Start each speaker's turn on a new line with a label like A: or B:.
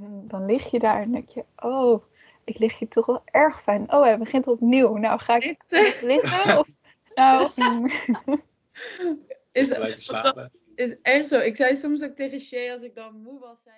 A: En dan lig je daar en denk je, oh, ik lig hier toch wel erg fijn. Oh, hij begint opnieuw. Nou, ga ik liggen? Of, nou,
B: Is, is echt zo. Ik zei soms ook tegen Shay als ik dan moe was, zei